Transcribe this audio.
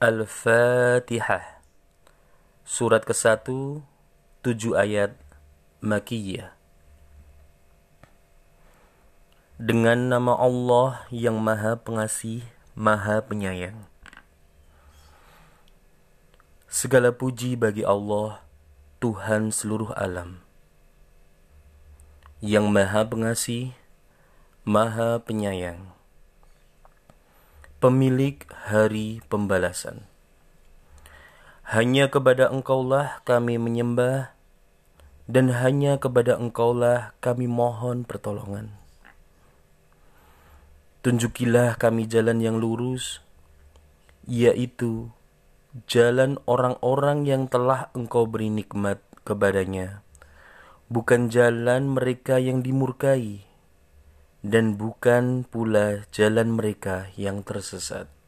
Al-Fatihah. Surat ke-1 7 ayat Makiyah Dengan nama Allah yang Maha Pengasih, Maha Penyayang. Segala puji bagi Allah, Tuhan seluruh alam. Yang Maha Pengasih, Maha Penyayang pemilik hari pembalasan. Hanya kepada Engkaulah kami menyembah, dan hanya kepada Engkaulah kami mohon pertolongan. Tunjukilah kami jalan yang lurus, yaitu jalan orang-orang yang telah Engkau beri nikmat kepadanya, bukan jalan mereka yang dimurkai dan bukan pula jalan mereka yang tersesat.